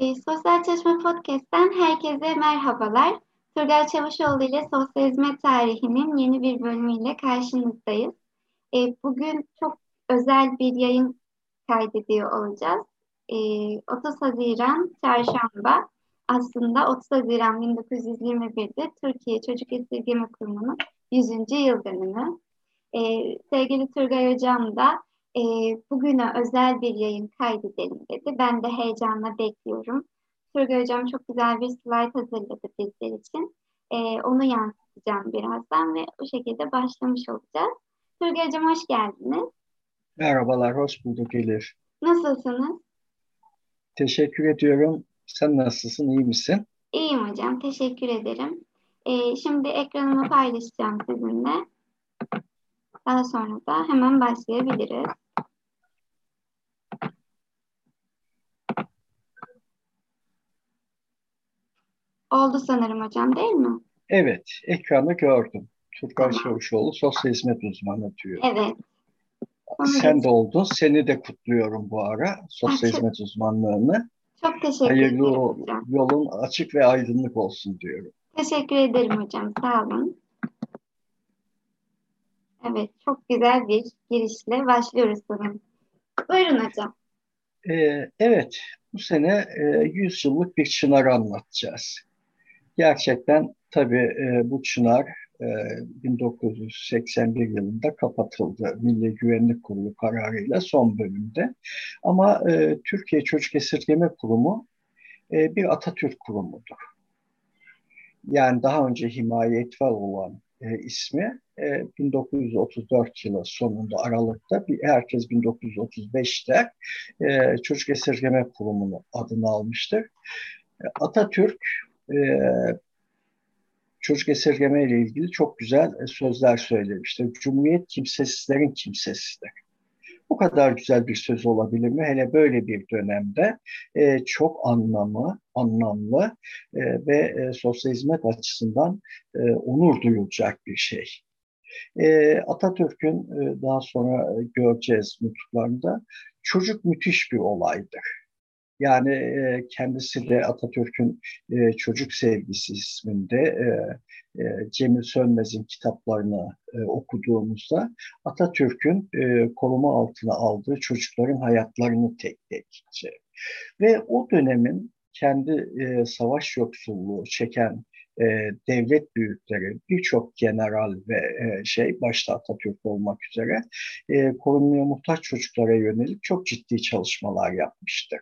E, Sosyal Çalışma Podcast'ten herkese merhabalar. Turgay Çavuşoğlu ile sosyal hizmet tarihinin yeni bir bölümüyle karşınızdayız. E, bugün çok özel bir yayın kaydediyor olacağız. E, 30 Haziran Çarşamba aslında 30 Haziran 1921'de Türkiye Çocuk Esirgeme Kurumu'nun 100. yıl dönümü. E, sevgili Turgay Hocam da e, bugüne özel bir yayın kaydedelim dedi. Ben de heyecanla bekliyorum. Turgay Hocam çok güzel bir slide hazırladı bizler için. E, onu yansıtacağım birazdan ve o şekilde başlamış olacağız. Turgay Hocam hoş geldiniz. Merhabalar, hoş bulduk Elif. Nasılsınız? Teşekkür ediyorum. Sen nasılsın, iyi misin? İyiyim hocam, teşekkür ederim. E, şimdi ekranımı paylaşacağım sizinle. Daha sonra da hemen başlayabiliriz. Oldu sanırım hocam değil mi? Evet, ekranı gördüm. Tamam. Çavuşoğlu sosyal hizmet uzmanı diyor. Evet. Onu Sen de oldun. Seni de kutluyorum bu ara. Sosyal hizmet uzmanlığını. Çok teşekkür Hayırlı ederim hocam. yolun açık ve aydınlık olsun diyorum. Teşekkür ederim hocam. Sağ olun. Evet, çok güzel bir girişle başlıyoruz sanırım. Buyurun hocam. Ee, evet, bu sene e, 100 yıllık bir çınarı anlatacağız. Gerçekten tabii e, bu çınar e, 1981 yılında kapatıldı Milli Güvenlik Kurulu kararıyla son bölümde. Ama e, Türkiye Çocuk Esirgeme Kurumu e, bir Atatürk kurumudur. Yani daha önce himaye etval olan e, ismi e, 1934 yılı sonunda Aralık'ta bir herkes 1935'te e, Çocuk Esirgeme Kurumu'nun adını almıştır. E, Atatürk e, çocuk esirgeme ile ilgili çok güzel e, sözler söylemiştir. Cumhuriyet kimsesizlerin kimsesidir. Bu kadar güzel bir söz olabilir mi? Hele böyle bir dönemde e, çok anlamı, anlamlı e, ve e, sosyal hizmet açısından e, onur duyulacak bir şey. E, Atatürk'ün e, daha sonra göreceğiz nutuklarında çocuk müthiş bir olaydır. Yani e, kendisi de Atatürk'ün e, Çocuk Sevgisi isminde e, e, Cemil Sönmez'in kitaplarını e, okuduğumuzda Atatürk'ün e, koruma altına aldığı çocukların hayatlarını tek tek ve o dönemin kendi e, savaş yoksulluğu çeken e, devlet büyükleri, birçok general ve e, şey başta Atatürk olmak üzere e, korunmaya muhtaç çocuklara yönelik çok ciddi çalışmalar yapmıştır.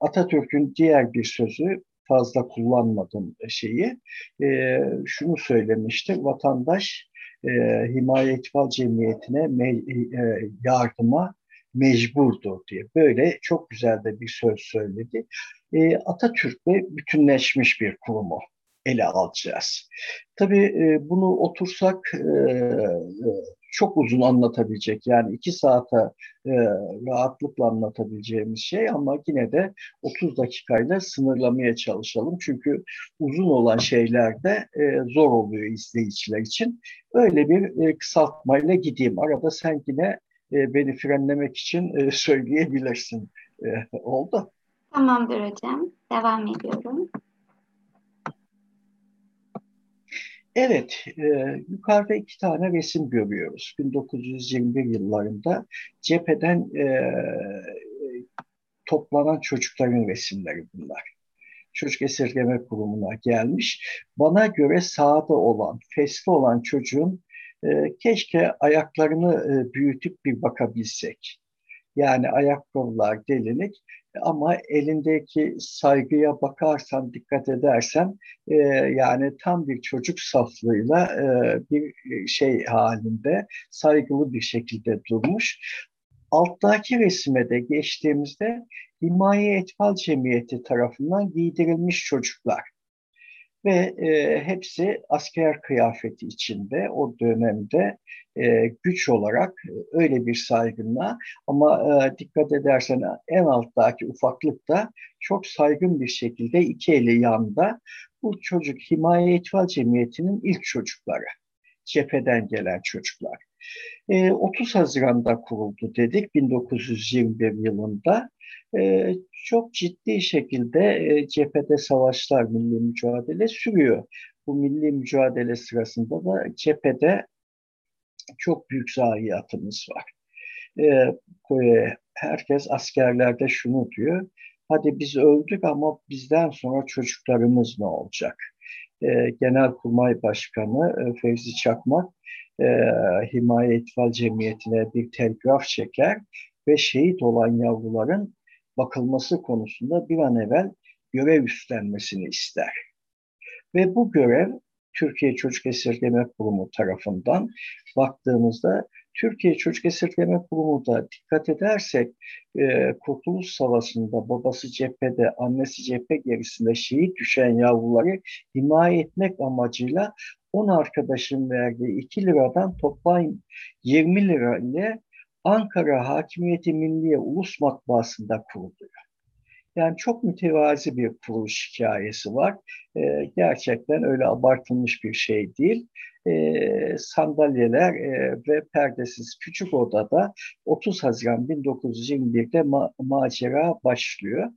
Atatürk'ün diğer bir sözü fazla kullanmadım şeyi e, şunu söylemişti vatandaş e, himaye cemiyetine me, e, yardıma mecburdur diye böyle çok güzel de bir söz söyledi. E, Atatürk'le bütünleşmiş bir kurumu ele alacağız. Tabii e, bunu otursak e, çok uzun anlatabilecek yani iki saate e, rahatlıkla anlatabileceğimiz şey ama yine de 30 dakikayla sınırlamaya çalışalım. Çünkü uzun olan şeyler de e, zor oluyor izleyiciler için. Öyle bir e, kısaltmayla gideyim. Arada sen yine e, beni frenlemek için e, söyleyebilirsin. E, oldu. Tamamdır hocam. Devam ediyorum. Evet, e, yukarıda iki tane resim görüyoruz. 1921 yıllarında cepheden e, toplanan çocukların resimleri bunlar. Çocuk Esirgeme Kurumu'na gelmiş. Bana göre sağda olan, fesli olan çocuğun e, keşke ayaklarını e, büyütüp bir bakabilsek. Yani ayakkabılar delinik ama elindeki saygıya bakarsan, dikkat edersen e, yani tam bir çocuk saflığıyla e, bir şey halinde saygılı bir şekilde durmuş. Alttaki resime de geçtiğimizde Himaye Etfal Cemiyeti tarafından giydirilmiş çocuklar ve e, hepsi asker kıyafeti içinde o dönemde e, güç olarak e, öyle bir saygınla ama e, dikkat edersen en alttaki ufaklık da çok saygın bir şekilde iki eli yanda bu çocuk Himaye İtfal Cemiyeti'nin ilk çocukları. Cepheden gelen çocuklar. E, 30 Haziran'da kuruldu dedik 1921 yılında. E, çok ciddi şekilde e, cephede savaşlar, milli mücadele sürüyor. Bu milli mücadele sırasında da cephede çok büyük zayiatımız var. E, herkes askerlerde şunu diyor, hadi biz öldük ama bizden sonra çocuklarımız ne olacak? E, Genelkurmay Başkanı e, Fevzi Çakmak e, Himaye İtfal Cemiyeti'ne bir telgraf çeker ve şehit olan yavruların bakılması konusunda bir an evvel görev üstlenmesini ister. Ve bu görev Türkiye Çocuk Esirgeme Kurumu tarafından baktığımızda Türkiye Çocuk Esirgeme Kurumu da dikkat edersek e, Kurtuluş Savaşı'nda babası cephede, annesi cephe gerisinde şehit düşen yavruları himaye etmek amacıyla 10 arkadaşın verdiği 2 liradan toplam 20 lira ile Ankara Hakimiyeti Milliye Ulus Matbaası'nda kuruluyor. Yani çok mütevazi bir kuruluş hikayesi var. E, gerçekten öyle abartılmış bir şey değil. E, sandalyeler e, ve perdesiz küçük odada 30 Haziran 1921'de ma- macera başlıyor.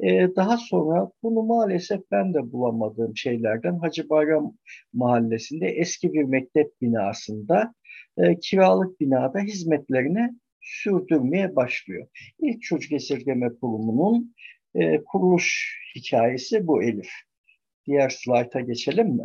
E, daha sonra bunu maalesef ben de bulamadığım şeylerden Hacı Bayram Mahallesi'nde eski bir mektep binasında e, kiralık binada hizmetlerini sürdürmeye başlıyor. İlk çocuk esirgeme kurumunun e, kuruluş hikayesi bu Elif. Diğer slayta geçelim mi?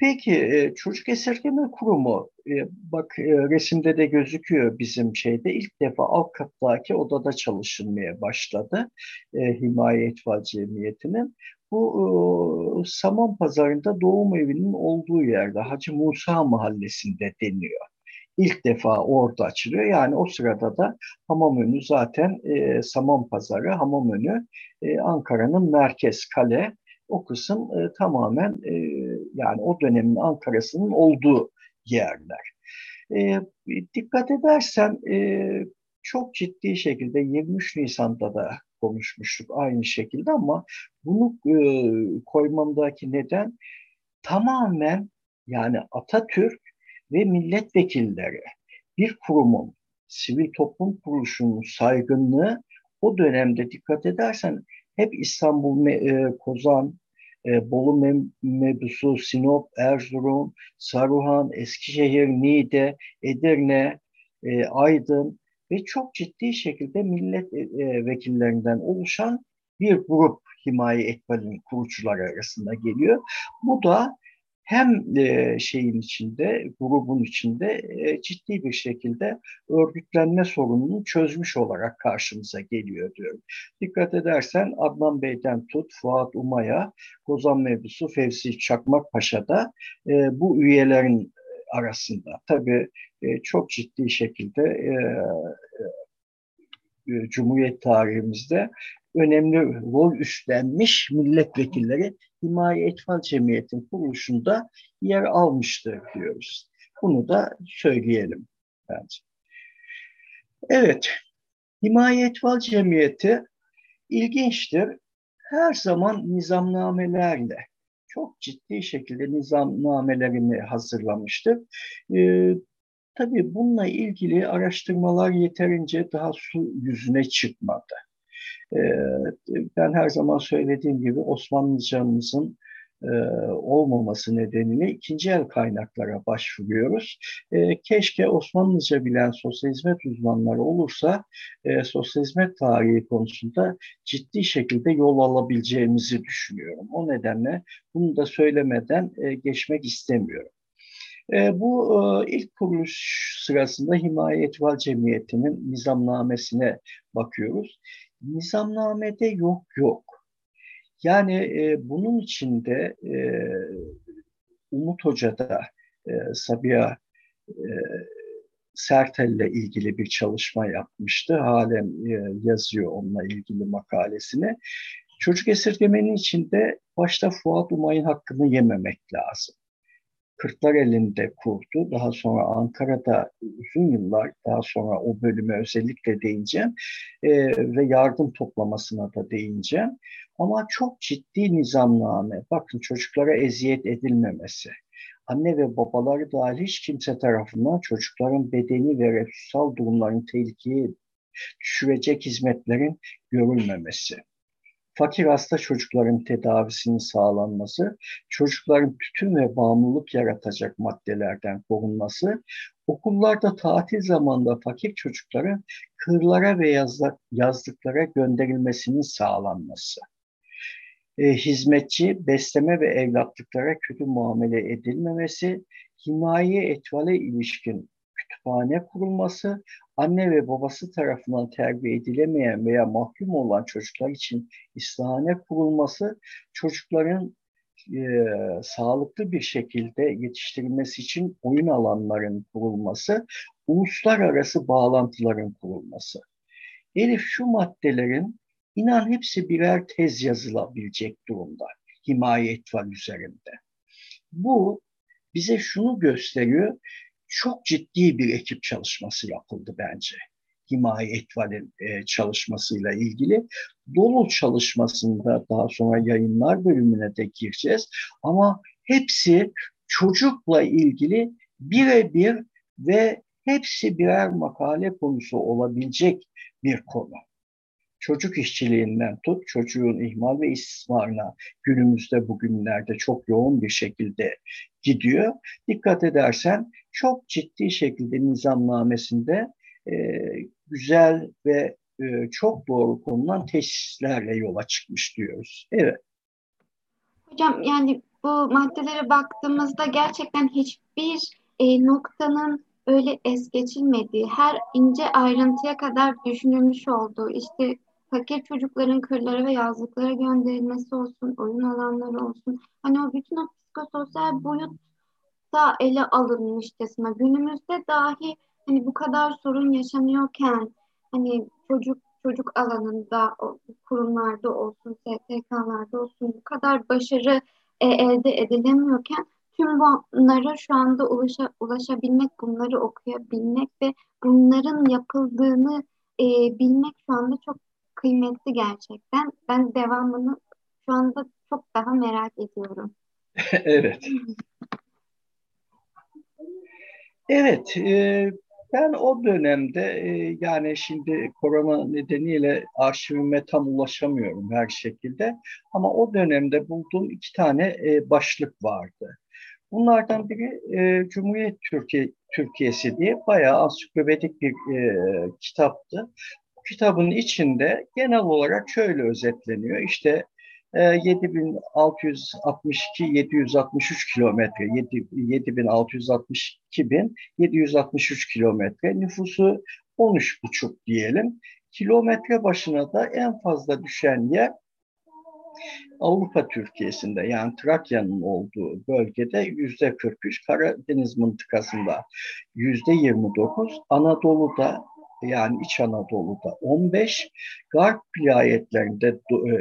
Peki e, çocuk esirgeme kurumu e, bak e, resimde de gözüküyor bizim şeyde ilk defa alt kattaki odada çalışılmaya başladı e, Himaye Cemiyeti'nin. Bu Saman Pazarı'nda doğum evinin olduğu yerde Hacı Musa Mahallesi'nde deniyor ilk defa orada açılıyor. Yani o sırada da Hamamönü zaten e, Saman Pazarı, Hamamönü e, Ankara'nın merkez kale. O kısım e, tamamen e, yani o dönemin Ankara'sının olduğu yerler. E, dikkat edersen e, çok ciddi şekilde 23 Nisan'da da konuşmuştuk aynı şekilde ama bunu e, koymamdaki neden tamamen yani Atatürk ve milletvekilleri bir kurumun, sivil toplum kuruluşunun saygınlığı o dönemde dikkat edersen hep İstanbul, e, Kozan, e, Bolu Mebusu, Sinop, Erzurum, Saruhan, Eskişehir, Niğde, Edirne, e, Aydın ve çok ciddi şekilde milletvekillerinden oluşan bir grup Himaye Ekbal'in kurucuları arasında geliyor. Bu da hem e, şeyin içinde, grubun içinde e, ciddi bir şekilde örgütlenme sorununu çözmüş olarak karşımıza geliyor diyorum. Dikkat edersen Adnan Bey'den tut, Fuat Uma'ya, Kozan Mevzusu Fevzi Çakmak Paşa'da e, bu üyelerin arasında. Tabii çok ciddi şekilde Cumhuriyet tarihimizde önemli rol üstlenmiş milletvekilleri Himaye Etfal Cemiyeti'nin kuruluşunda yer almıştır diyoruz. Bunu da söyleyelim bence. Evet, Himaye Etfal Cemiyeti ilginçtir. Her zaman nizamnamelerle, çok ciddi şekilde nizamnamelerini hazırlamıştır. Ee, tabii bununla ilgili araştırmalar yeterince daha su yüzüne çıkmadı. Ee, ben her zaman söylediğim gibi Osmanlıcamızın e, olmaması nedeniyle ikinci el kaynaklara başvuruyoruz. E, keşke Osmanlıca bilen sosyal hizmet uzmanları olursa e, sosyal hizmet tarihi konusunda ciddi şekilde yol alabileceğimizi düşünüyorum. O nedenle bunu da söylemeden e, geçmek istemiyorum. Bu ilk kuruluş sırasında Himaye Etval Cemiyeti'nin nizamnamesine bakıyoruz. Nizamnamede yok yok. Yani e, bunun içinde e, Umut Hoca da e, Sabiha e, Sertel'le ilgili bir çalışma yapmıştı. Halen e, yazıyor onunla ilgili makalesini. Çocuk esirgemenin içinde başta Fuat Umay'ın hakkını yememek lazım. Kırklar elinde kurdu. Daha sonra Ankara'da uzun yıllar daha sonra o bölüme özellikle değineceğim e, ve yardım toplamasına da değineceğim. Ama çok ciddi nizamname. Bakın çocuklara eziyet edilmemesi. Anne ve babaları dahil hiç kimse tarafından çocukların bedeni ve ruhsal durumların tehlikeye düşürecek hizmetlerin görülmemesi fakir hasta çocukların tedavisinin sağlanması, çocukların tütün ve bağımlılık yaratacak maddelerden korunması, okullarda tatil zamanında fakir çocukların kırlara ve yazlıklara gönderilmesinin sağlanması. E, hizmetçi, besleme ve evlatlıklara kötü muamele edilmemesi, himaye etvale ilişkin kütüphane kurulması, anne ve babası tarafından terbiye edilemeyen veya mahkum olan çocuklar için İslahane kurulması, çocukların e, sağlıklı bir şekilde yetiştirilmesi için oyun alanlarının kurulması, uluslararası bağlantıların kurulması. Elif şu maddelerin inan hepsi birer tez yazılabilecek durumda himaye etval üzerinde. Bu bize şunu gösteriyor çok ciddi bir ekip çalışması yapıldı bence. Himaye Etval'in e, çalışmasıyla ilgili. Dolu çalışmasında daha sonra yayınlar bölümüne de gireceğiz. Ama hepsi çocukla ilgili birebir ve hepsi birer makale konusu olabilecek bir konu çocuk işçiliğinden tut, çocuğun ihmal ve istismarına günümüzde bugünlerde çok yoğun bir şekilde gidiyor. Dikkat edersen çok ciddi şekilde nizamnamesinde e, güzel ve e, çok doğru konulan teşhislerle yola çıkmış diyoruz. Evet. Hocam yani bu maddelere baktığımızda gerçekten hiçbir e, noktanın öyle es geçilmediği, her ince ayrıntıya kadar düşünülmüş olduğu, işte fakir çocukların kırlara ve yazlıklara gönderilmesi olsun, oyun alanları olsun. Hani o bütün o psikososyal boyut da ele alınmışçasına. Günümüzde dahi hani bu kadar sorun yaşanıyorken hani çocuk çocuk alanında kurumlarda olsun, STK'larda olsun bu kadar başarı e, elde edilemiyorken tüm bunlara şu anda ulaşa, ulaşabilmek, bunları okuyabilmek ve bunların yapıldığını e, bilmek şu anda çok kıymetli gerçekten. Ben devamını şu anda çok daha merak ediyorum. evet. Evet, e, ben o dönemde e, yani şimdi korona nedeniyle arşivime tam ulaşamıyorum her şekilde ama o dönemde bulduğum iki tane e, başlık vardı. Bunlardan biri e, Cumhuriyet Türkiye Türkiye'si diye bayağı ansiklopedik bir e, kitaptı kitabın içinde genel olarak şöyle özetleniyor. İşte 7662-763 kilometre, 7662 bin 763 kilometre, nüfusu 13,5 diyelim. Kilometre başına da en fazla düşen yer Avrupa Türkiye'sinde yani Trakya'nın olduğu bölgede yüzde 43, Karadeniz mıntıkasında yüzde 29, Anadolu'da yani İç Anadolu'da 15, Garp vilayetlerinde e,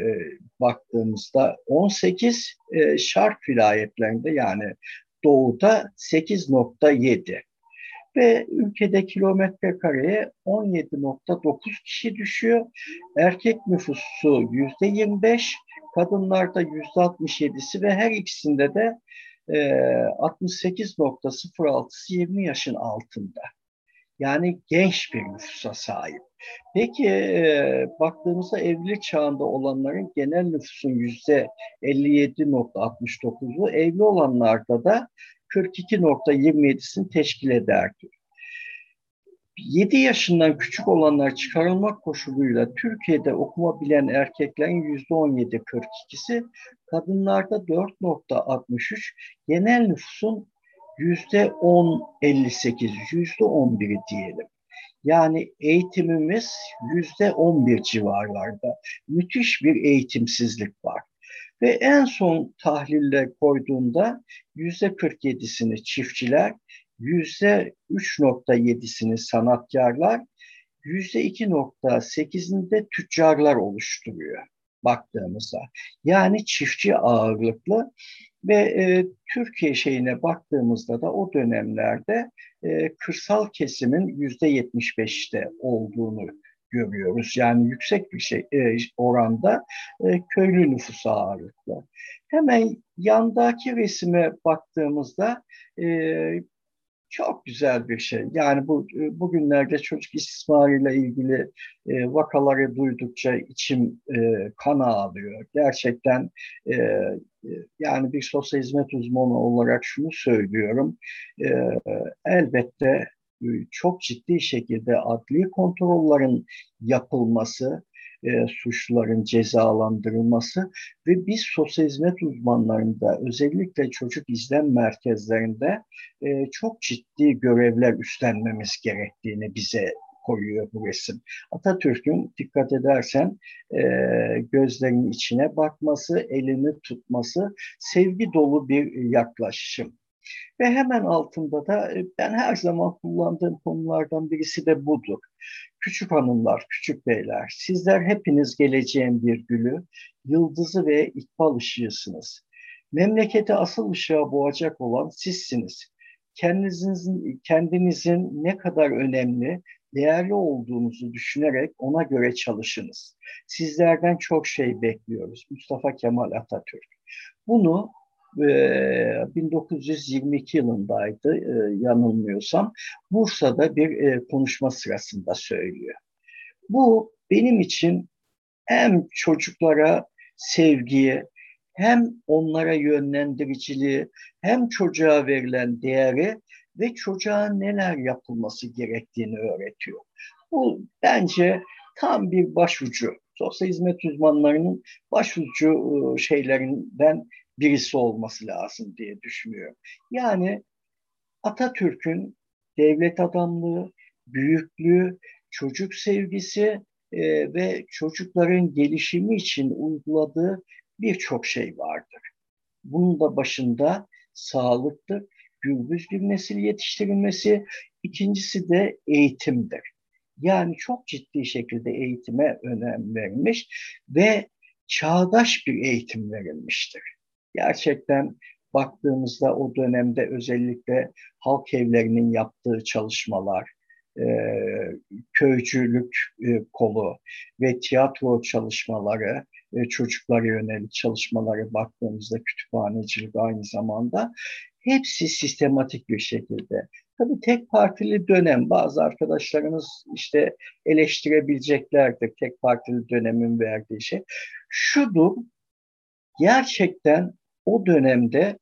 baktığımızda 18, e, Şark vilayetlerinde yani doğuda 8.7 ve ülkede kilometre kareye 17.9 kişi düşüyor. Erkek nüfusu %25, kadınlarda %67'si ve her ikisinde de e, 68.06'sı 20 yaşın altında. Yani genç bir nüfusa sahip. Peki e, baktığımızda evlilik çağında olanların genel nüfusun yüzde 57.69'u evli olanlarda da 42.27'sini teşkil ederdi. 7 yaşından küçük olanlar çıkarılmak koşuluyla Türkiye'de okuma bilen erkeklerin %17.42'si, kadınlarda 4.63, genel nüfusun yüzde 10 58, yüzde 11'i diyelim. Yani eğitimimiz yüzde 11 civarlarda. Müthiş bir eğitimsizlik var. Ve en son tahlille koyduğunda yüzde 47'sini çiftçiler, yüzde 3.7'sini sanatkarlar, yüzde 2.8'inde tüccarlar oluşturuyor baktığımızda. Yani çiftçi ağırlıklı ve e, Türkiye şeyine baktığımızda da o dönemlerde e, kırsal kesimin yüzde 75'te olduğunu görüyoruz. Yani yüksek bir şey e, oranda e, köylü nüfusu ağırlıklı. Hemen yandaki resime baktığımızda e, çok güzel bir şey. Yani bu bugünlerde çocuk istismarıyla ilgili e, vakaları duydukça içim e, kan ağlıyor. Gerçekten e, e, yani bir sosyal hizmet uzmanı olarak şunu söylüyorum. E, elbette e, çok ciddi şekilde adli kontrollerin yapılması, e, suçluların cezalandırılması ve biz sosyal hizmet uzmanlarında özellikle çocuk izlem merkezlerinde e, çok ciddi görevler üstlenmemiz gerektiğini bize koyuyor bu resim. Atatürk'ün dikkat edersen e, gözlerinin içine bakması, elini tutması sevgi dolu bir yaklaşım. Ve hemen altında da e, ben her zaman kullandığım konulardan birisi de budur. Küçük hanımlar, küçük beyler, sizler hepiniz geleceğin bir gülü, yıldızı ve ikbal ışığısınız. Memleketi asıl ışığa boğacak olan sizsiniz. Kendinizin, kendinizin ne kadar önemli, değerli olduğunuzu düşünerek ona göre çalışınız. Sizlerden çok şey bekliyoruz. Mustafa Kemal Atatürk. Bunu 1922 yılındaydı yanılmıyorsam Bursa'da bir konuşma sırasında söylüyor. Bu benim için hem çocuklara sevgiyi hem onlara yönlendiriciliği hem çocuğa verilen değeri ve çocuğa neler yapılması gerektiğini öğretiyor. Bu bence tam bir başucu. Sosyal hizmet uzmanlarının başucu şeylerinden birisi olması lazım diye düşünüyorum. Yani Atatürk'ün devlet adamlığı, büyüklüğü, çocuk sevgisi e, ve çocukların gelişimi için uyguladığı birçok şey vardır. Bunun da başında sağlıktır, gürbüz bir nesil yetiştirilmesi, ikincisi de eğitimdir. Yani çok ciddi şekilde eğitime önem verilmiş ve çağdaş bir eğitim verilmiştir gerçekten baktığımızda o dönemde özellikle halk evlerinin yaptığı çalışmalar, e, köycülük e, kolu ve tiyatro çalışmaları, e, çocuklara yönelik çalışmaları baktığımızda kütüphanecilik aynı zamanda hepsi sistematik bir şekilde. Tabii tek partili dönem bazı arkadaşlarımız işte eleştirebileceklerdir tek partili dönemin verdiği şey. Şudur, gerçekten o dönemde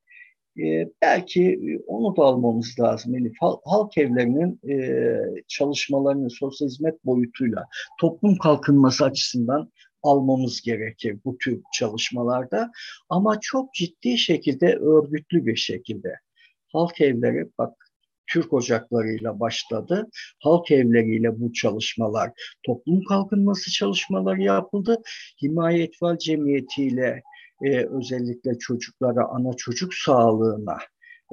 e, belki e, onu da almamız lazım Elif. Halk evlerinin e, çalışmalarını sosyal hizmet boyutuyla toplum kalkınması açısından almamız gerekir bu tür çalışmalarda. Ama çok ciddi şekilde örgütlü bir şekilde. Halk evleri bak Türk ocaklarıyla başladı. Halk evleriyle bu çalışmalar, toplum kalkınması çalışmaları yapıldı. Himaye Etfal Cemiyeti ile e, özellikle çocuklara, ana çocuk sağlığına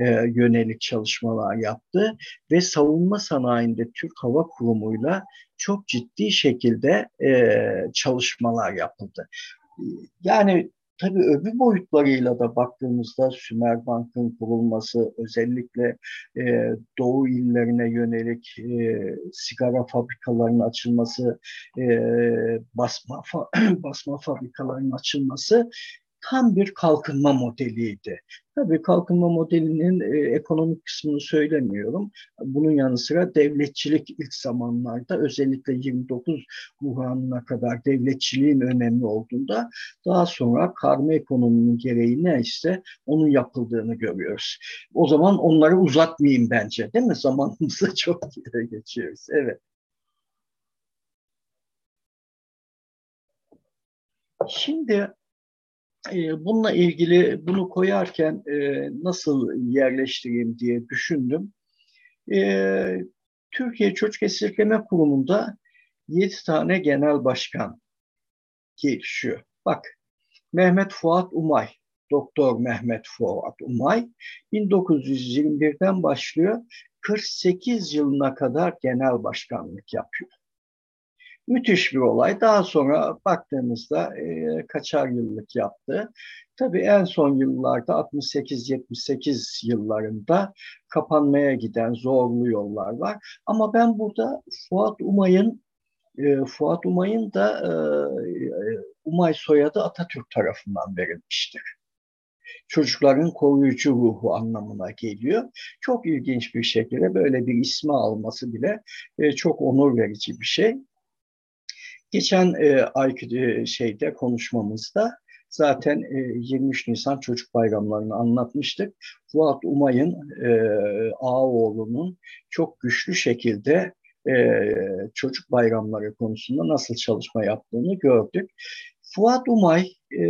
e, yönelik çalışmalar yaptı ve savunma sanayinde Türk Hava Kurumu'yla çok ciddi şekilde e, çalışmalar yapıldı. Yani tabii öbür boyutlarıyla da baktığımızda Sümer Bank'ın kurulması, özellikle e, Doğu illerine yönelik e, sigara fabrikalarının açılması, e, basma fa basma fabrikalarının açılması tam bir kalkınma modeliydi. Tabii kalkınma modelinin e, ekonomik kısmını söylemiyorum. Bunun yanı sıra devletçilik ilk zamanlarda özellikle 29 Wuhan'ına kadar devletçiliğin önemli olduğunda daha sonra karma ekonominin gereği neyse onun yapıldığını görüyoruz. O zaman onları uzatmayayım bence değil mi? Zamanımızı çok geçiyoruz. Evet. Şimdi bununla ilgili bunu koyarken e, nasıl yerleştireyim diye düşündüm. E, Türkiye Çocuk Esirgeme Kurumu'nda 7 tane genel başkan gelişiyor. Bak Mehmet Fuat Umay, Doktor Mehmet Fuat Umay 1921'den başlıyor 48 yılına kadar genel başkanlık yapıyor. Müthiş bir olay. Daha sonra baktığımızda e, kaçar yıllık yaptı. Tabii en son yıllarda 68-78 yıllarında kapanmaya giden zorlu yollar var. Ama ben burada Fuat Umay'ın e, Fuat Umay'ın da e, e Umay soyadı Atatürk tarafından verilmiştir. Çocukların koruyucu ruhu anlamına geliyor. Çok ilginç bir şekilde böyle bir ismi alması bile e, çok onur verici bir şey. Geçen e, ay e, şeyde konuşmamızda zaten e, 23 Nisan çocuk bayramlarını anlatmıştık. Fuat Umay'ın e, Ağaoğlu'nun çok güçlü şekilde e, çocuk bayramları konusunda nasıl çalışma yaptığını gördük. Fuat Umay e,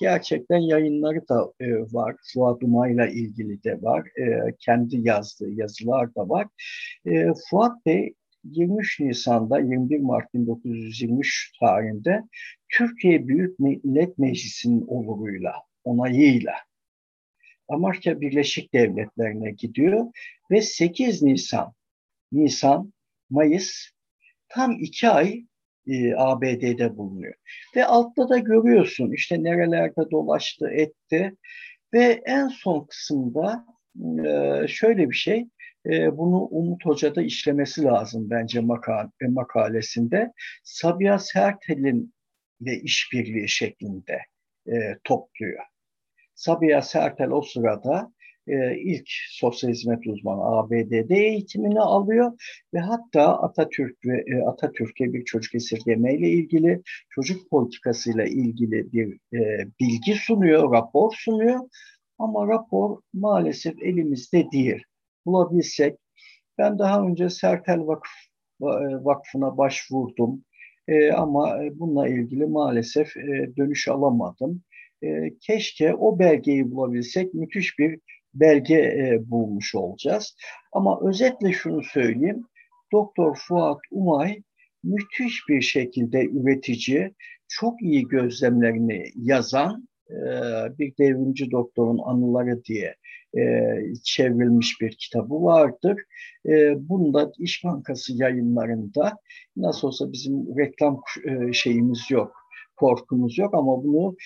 gerçekten yayınları da e, var. Fuat Umay'la ilgili de var. E, kendi yazdığı yazılar da var. E, Fuat Bey 23 Nisan'da 21 Mart 1923 tarihinde Türkiye Büyük Millet Meclisi'nin oluruyla, onayıyla Amerika Birleşik Devletleri'ne gidiyor ve 8 Nisan, Nisan, Mayıs tam iki ay e, ABD'de bulunuyor. Ve altta da görüyorsun işte nerelerde dolaştı, etti ve en son kısımda e, şöyle bir şey, e, bunu Umut Hoca da işlemesi lazım bence makale, makalesinde. Sabiha Sertel'in ve işbirliği şeklinde e, topluyor. Sabiha Sertel o sırada e, ilk sosyal hizmet uzmanı ABD'de eğitimini alıyor ve hatta Atatürk ve e, Atatürk'e bir çocuk esirgeme ile ilgili çocuk politikasıyla ilgili bir e, bilgi sunuyor, rapor sunuyor. Ama rapor maalesef elimizde değil. Bulabilsek ben daha önce Sertel Vakıf e, Vakfı'na başvurdum. E, ama e, bununla ilgili maalesef e, dönüş alamadım. E, keşke o belgeyi bulabilsek müthiş bir belge e, bulmuş olacağız. Ama özetle şunu söyleyeyim. Doktor Fuat Umay müthiş bir şekilde üretici, çok iyi gözlemlerini yazan bir devrimci doktorun anıları diye e, çevrilmiş bir kitabı vardır. E, bunda İş Bankası yayınlarında nasıl olsa bizim reklam e, şeyimiz yok, korkumuz yok ama bunu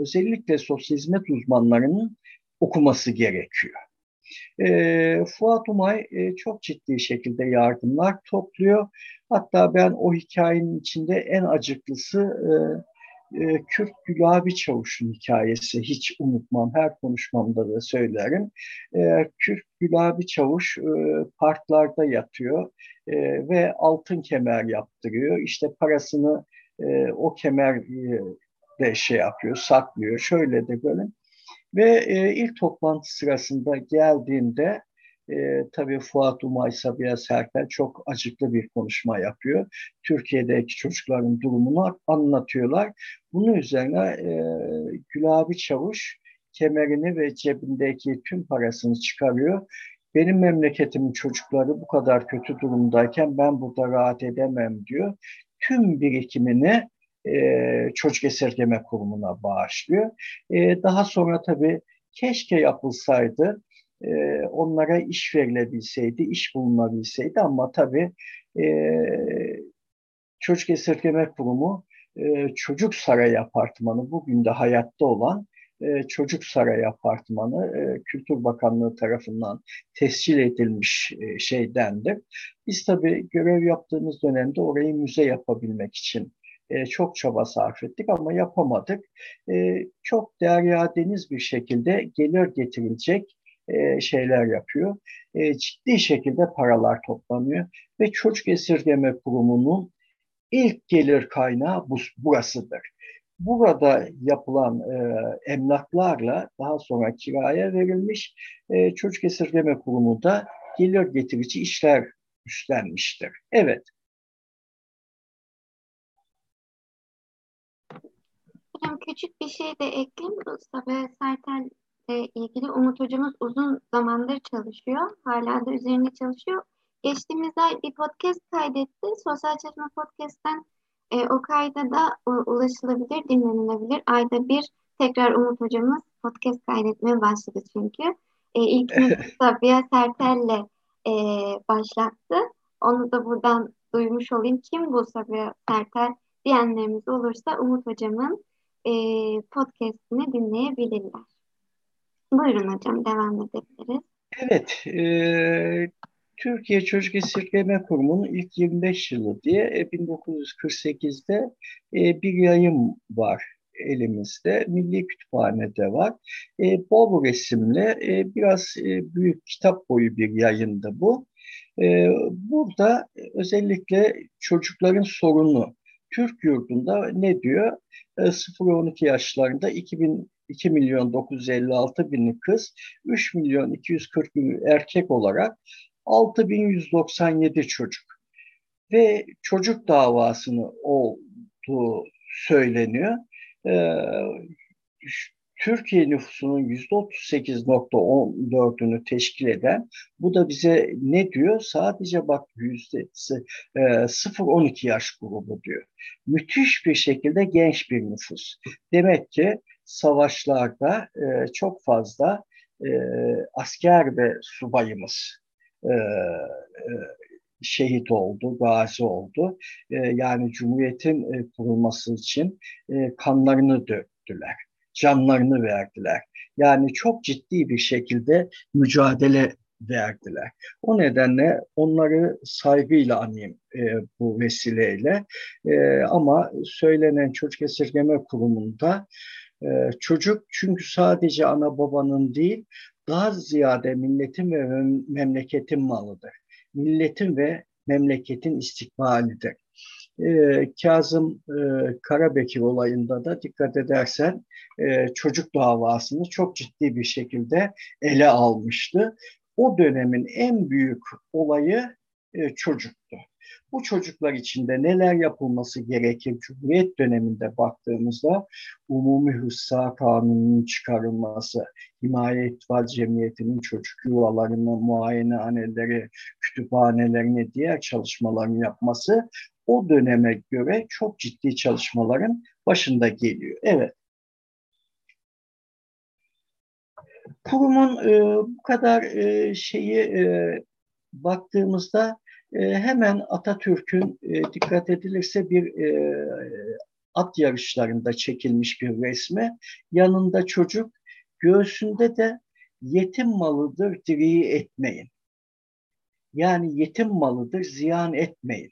özellikle sosyal hizmet uzmanlarının okuması gerekiyor. E, Fuat Umay e, çok ciddi şekilde yardımlar topluyor. Hatta ben o hikayenin içinde en acıklısı e, e, Kürt Gülabi Çavuş'un hikayesi. Hiç unutmam, her konuşmamda da söylerim. E, Kürt Gülabi Çavuş e, parklarda yatıyor e, ve altın kemer yaptırıyor. İşte parasını e, o kemer e, de şey yapıyor, saklıyor. Şöyle de böyle. Ve e, ilk toplantı sırasında geldiğinde e, tabii Fuat Umay Sabiha Sertel çok acıklı bir konuşma yapıyor. Türkiye'deki çocukların durumunu anlatıyorlar. Bunun üzerine e, Gülabi Çavuş kemerini ve cebindeki tüm parasını çıkarıyor. Benim memleketimin çocukları bu kadar kötü durumdayken ben burada rahat edemem diyor. Tüm birikimini e, çocuk esirgeme kurumuna bağışlıyor. E, daha sonra tabii keşke yapılsaydı e, onlara iş verilebilseydi, iş bulunabilseydi ama tabii e, çocuk esirgeme kurumu e, Çocuk Sarayı Apartmanı bugün de hayatta olan e, Çocuk Sarayı Apartmanı e, Kültür Bakanlığı tarafından tescil edilmiş e, şeydendir. Biz tabii görev yaptığımız dönemde orayı müze yapabilmek için e, çok çaba sarf ettik ama yapamadık. E, çok derya deniz bir şekilde gelir getirilecek e, şeyler yapıyor. E, ciddi şekilde paralar toplanıyor ve çocuk esirgeme kurumunun ilk gelir kaynağı bu, burasıdır. Burada yapılan e, emlaklarla daha sonra kiraya verilmiş e, çocuk esirgeme kurumu da gelir getirici işler üstlenmiştir. Evet, Hocam küçük bir şey de ekleyeyim. Sabiha Sertel ile ilgili Umut hocamız uzun zamandır çalışıyor. Hala da üzerinde çalışıyor. Geçtiğimiz ay bir podcast kaydetti. Sosyal Çalışma Podcast'ten e, o kayda da ulaşılabilir, dinlenilebilir. Ayda bir tekrar Umut hocamız podcast kaydetmeye başladı çünkü. E, ilk Sabiha Sertel'le e, başlattı. Onu da buradan duymuş olayım. Kim bu Sabiha Sertel diyenlerimiz olursa Umut hocamın e, podcastini dinleyebilirler. Buyurun hocam devam edebiliriz. Evet, e, Türkiye Çocuk Esirgeme Kurumu'nun ilk 25 yılı diye 1948'de e, e, bir yayın var. elimizde. Milli Kütüphane'de var. E, bol resimli, e, biraz e, büyük kitap boyu bir yayında bu. E, burada özellikle çocukların sorunu Türk yurdunda ne diyor? E, 0-12 yaşlarında 2000 2 milyon 956 bin kız, 3 milyon 240 bin erkek olarak 6197 çocuk. Ve çocuk davasını olduğu söyleniyor. Ee, Türkiye nüfusunun %38.14'ünü teşkil eden, bu da bize ne diyor? Sadece bak yüzdesi e, 0-12 yaş grubu diyor. Müthiş bir şekilde genç bir nüfus. Demek ki savaşlarda e, çok fazla e, asker ve subayımız e, e, şehit oldu, gazi oldu. E, yani Cumhuriyet'in e, kurulması için e, kanlarını döktüler, canlarını verdiler. Yani çok ciddi bir şekilde mücadele verdiler. O nedenle onları saygıyla anayım e, bu vesileyle. E, ama söylenen çocuk esirgeme kurumunda çocuk çünkü sadece ana babanın değil, daha ziyade milletin ve memleketin malıdır. Milletin ve memleketin istikbalidir. Ee, Kazım e, Karabekir olayında da dikkat edersen e, çocuk davasını çok ciddi bir şekilde ele almıştı. O dönemin en büyük olayı e, çocuktu. Bu çocuklar için de neler yapılması gerekir? Cumhuriyet döneminde baktığımızda umumi hıssa kanununun çıkarılması, himaye itfal cemiyetinin çocuk yuvalarını, muayenehaneleri, kütüphanelerini, diğer çalışmalarını yapması o döneme göre çok ciddi çalışmaların başında geliyor. Evet. Kurumun e, bu kadar e, şeyi e, baktığımızda hemen Atatürk'ün e, dikkat edilirse bir e, at yarışlarında çekilmiş bir resmi. Yanında çocuk, göğsünde de yetim malıdır diriyi etmeyin. Yani yetim malıdır ziyan etmeyin.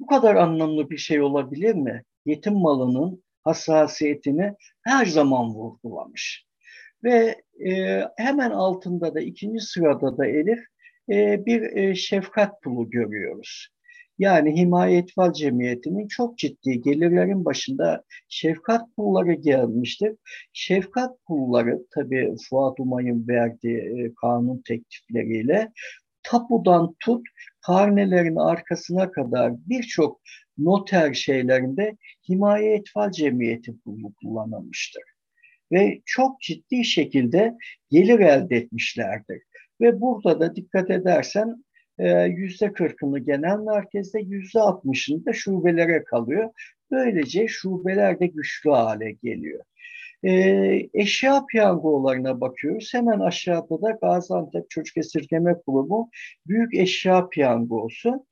Bu kadar anlamlı bir şey olabilir mi? Yetim malının hassasiyetini her zaman vurgulamış. Ve e, hemen altında da ikinci sırada da Elif e, bir e, şefkat pulu görüyoruz. Yani Himaye Etfal Cemiyeti'nin çok ciddi gelirlerin başında şefkat pulları gelmiştir. Şefkat pulları tabii Fuat Umay'ın verdiği e, kanun teklifleriyle tapudan tut karnelerin arkasına kadar birçok noter şeylerinde Himaye Etfal Cemiyeti pulu kullanılmıştır. Ve çok ciddi şekilde gelir elde etmişlerdir. Ve burada da dikkat edersen e, yüzde kırkını genel merkezde, yüzde altmışını da şubelere kalıyor. Böylece şubeler de güçlü hale geliyor. E, eşya piyangolarına bakıyoruz. Hemen aşağıda da Gaziantep Çocuk Esirgeme Kurumu Büyük Eşya Piyangosu.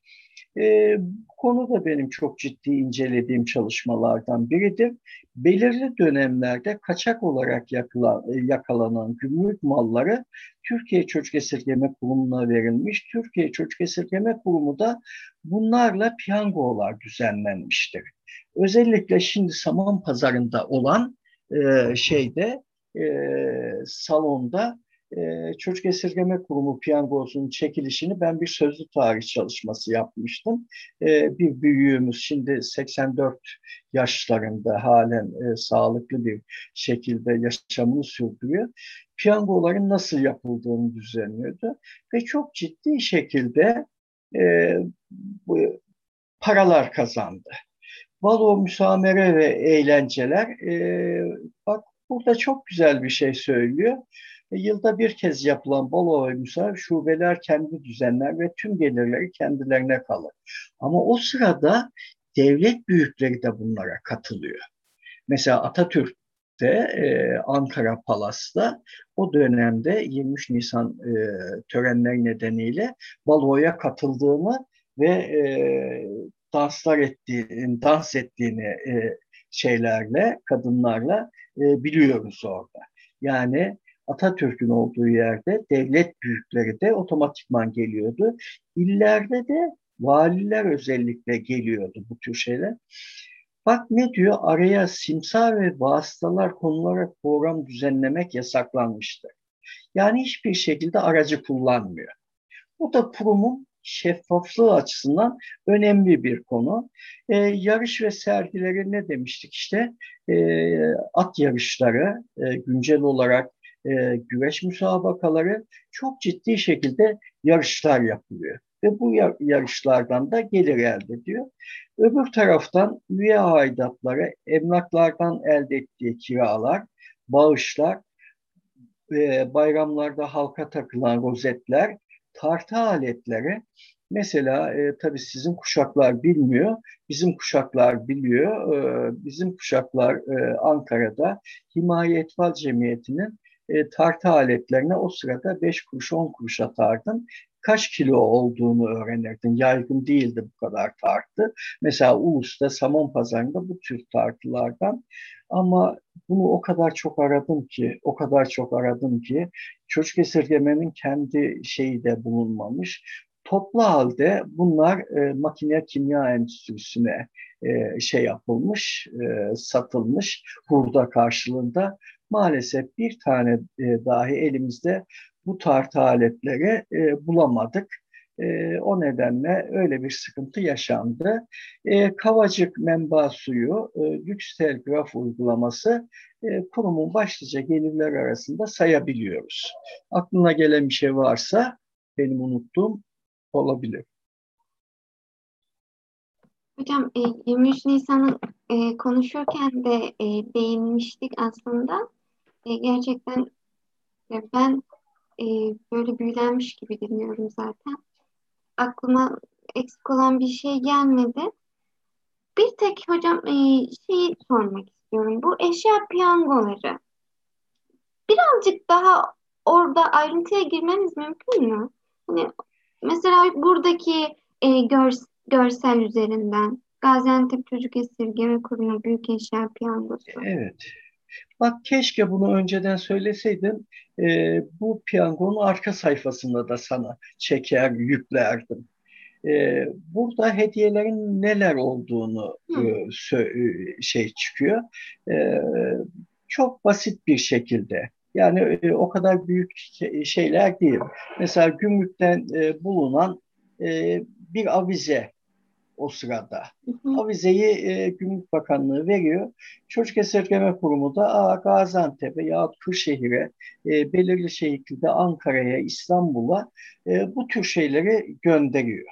E, bu konu da benim çok ciddi incelediğim çalışmalardan biridir. Belirli dönemlerde kaçak olarak yakala, yakalanan gümrük malları Türkiye Çocuk Esirgeme Kurumu'na verilmiş. Türkiye Çocuk Esirgeme Kurumu da bunlarla piyangolar düzenlenmiştir. Özellikle şimdi saman pazarında olan e, şeyde e, salonda e, Çocuk Esirgeme Kurumu piyangosunun çekilişini ben bir sözlü tarih çalışması yapmıştım. E, bir büyüğümüz şimdi 84 yaşlarında halen e, sağlıklı bir şekilde yaşamını sürdürüyor. Piyangoların nasıl yapıldığını düzenliyordu ve çok ciddi şekilde e, bu, paralar kazandı. Balo, müsamere ve eğlenceler e, bak burada çok güzel bir şey söylüyor. E, yılda bir kez yapılan ve müsar şubeler kendi düzenler ve tüm gelirleri kendilerine kalır. Ama o sırada devlet büyükleri de bunlara katılıyor. Mesela Atatürk'te e, Ankara Palas'ta o dönemde 23 Nisan e, törenleri nedeniyle baloya katıldığını ve e, danslar ettiğini, dans ettiğini e, şeylerle, kadınlarla e, biliyoruz orada. Yani Atatürk'ün olduğu yerde devlet büyükleri de otomatikman geliyordu. İllerde de valiler özellikle geliyordu bu tür şeyler. Bak ne diyor? Araya simsar ve vasıtalar konularak program düzenlemek yasaklanmıştır. Yani hiçbir şekilde aracı kullanmıyor. Bu da kurumun şeffaflığı açısından önemli bir konu. E, yarış ve sergileri ne demiştik işte? E, at yarışları, e, güncel olarak e, güreş müsabakaları çok ciddi şekilde yarışlar yapılıyor. Ve bu yarışlardan da gelir elde ediyor. Öbür taraftan üye aidatları, emlaklardan elde ettiği kiralar, bağışlar, e, bayramlarda halka takılan rozetler, tartı aletleri mesela e, tabii sizin kuşaklar bilmiyor, bizim kuşaklar biliyor. E, bizim kuşaklar e, Ankara'da Himaye Etfal Cemiyeti'nin e, tartı aletlerine o sırada 5 kuruş 10 kuruş atardın. Kaç kilo olduğunu öğrenirdin. Yaygın değildi bu kadar tartı. Mesela Ulus'ta, Samon Pazarı'nda bu tür tartılardan ama bunu o kadar çok aradım ki, o kadar çok aradım ki çocuk esirgemenin kendi şeyi de bulunmamış. Toplu halde bunlar e, makine kimya endüstrisine e, şey yapılmış, e, satılmış hurda karşılığında. Maalesef bir tane e, dahi elimizde bu tartı aletleri e, bulamadık. E, o nedenle öyle bir sıkıntı yaşandı. E, Kavacık menba suyu, e, lüks telgraf uygulaması e, kurumun başlıca gelirler arasında sayabiliyoruz. Aklına gelen bir şey varsa benim unuttuğum olabilir. Hocam e, 23 Nisan'ın e, konuşurken de e, değinmiştik aslında. E, gerçekten e, ben e, böyle büyülenmiş gibi dinliyorum zaten aklıma eksik olan bir şey gelmedi. Bir tek hocam e, şeyi sormak istiyorum. Bu eşya piyangoları. Birazcık daha orada ayrıntıya girmeniz mümkün mü? Hani mesela buradaki e, gör, görsel üzerinden Gaziantep Çocuk Esirgeme Kurumu Büyük Eşya Piyangosu. Evet. Bak keşke bunu önceden söyleseydin. E, bu piyangonun arka sayfasında da sana çeker yüklerdim. E, burada hediyelerin neler olduğunu e, e, şey çıkıyor. E, çok basit bir şekilde. Yani e, o kadar büyük şeyler değil. Mesela gümrükten e, bulunan e, bir avize o sırada. Avizeyi e, Gümrük Bakanlığı veriyor. Çocuk Esirgeme Kurumu da Aa, Gaziantep'e yahut Kırşehir'e, e, belirli şekilde Ankara'ya, İstanbul'a e, bu tür şeyleri gönderiyor.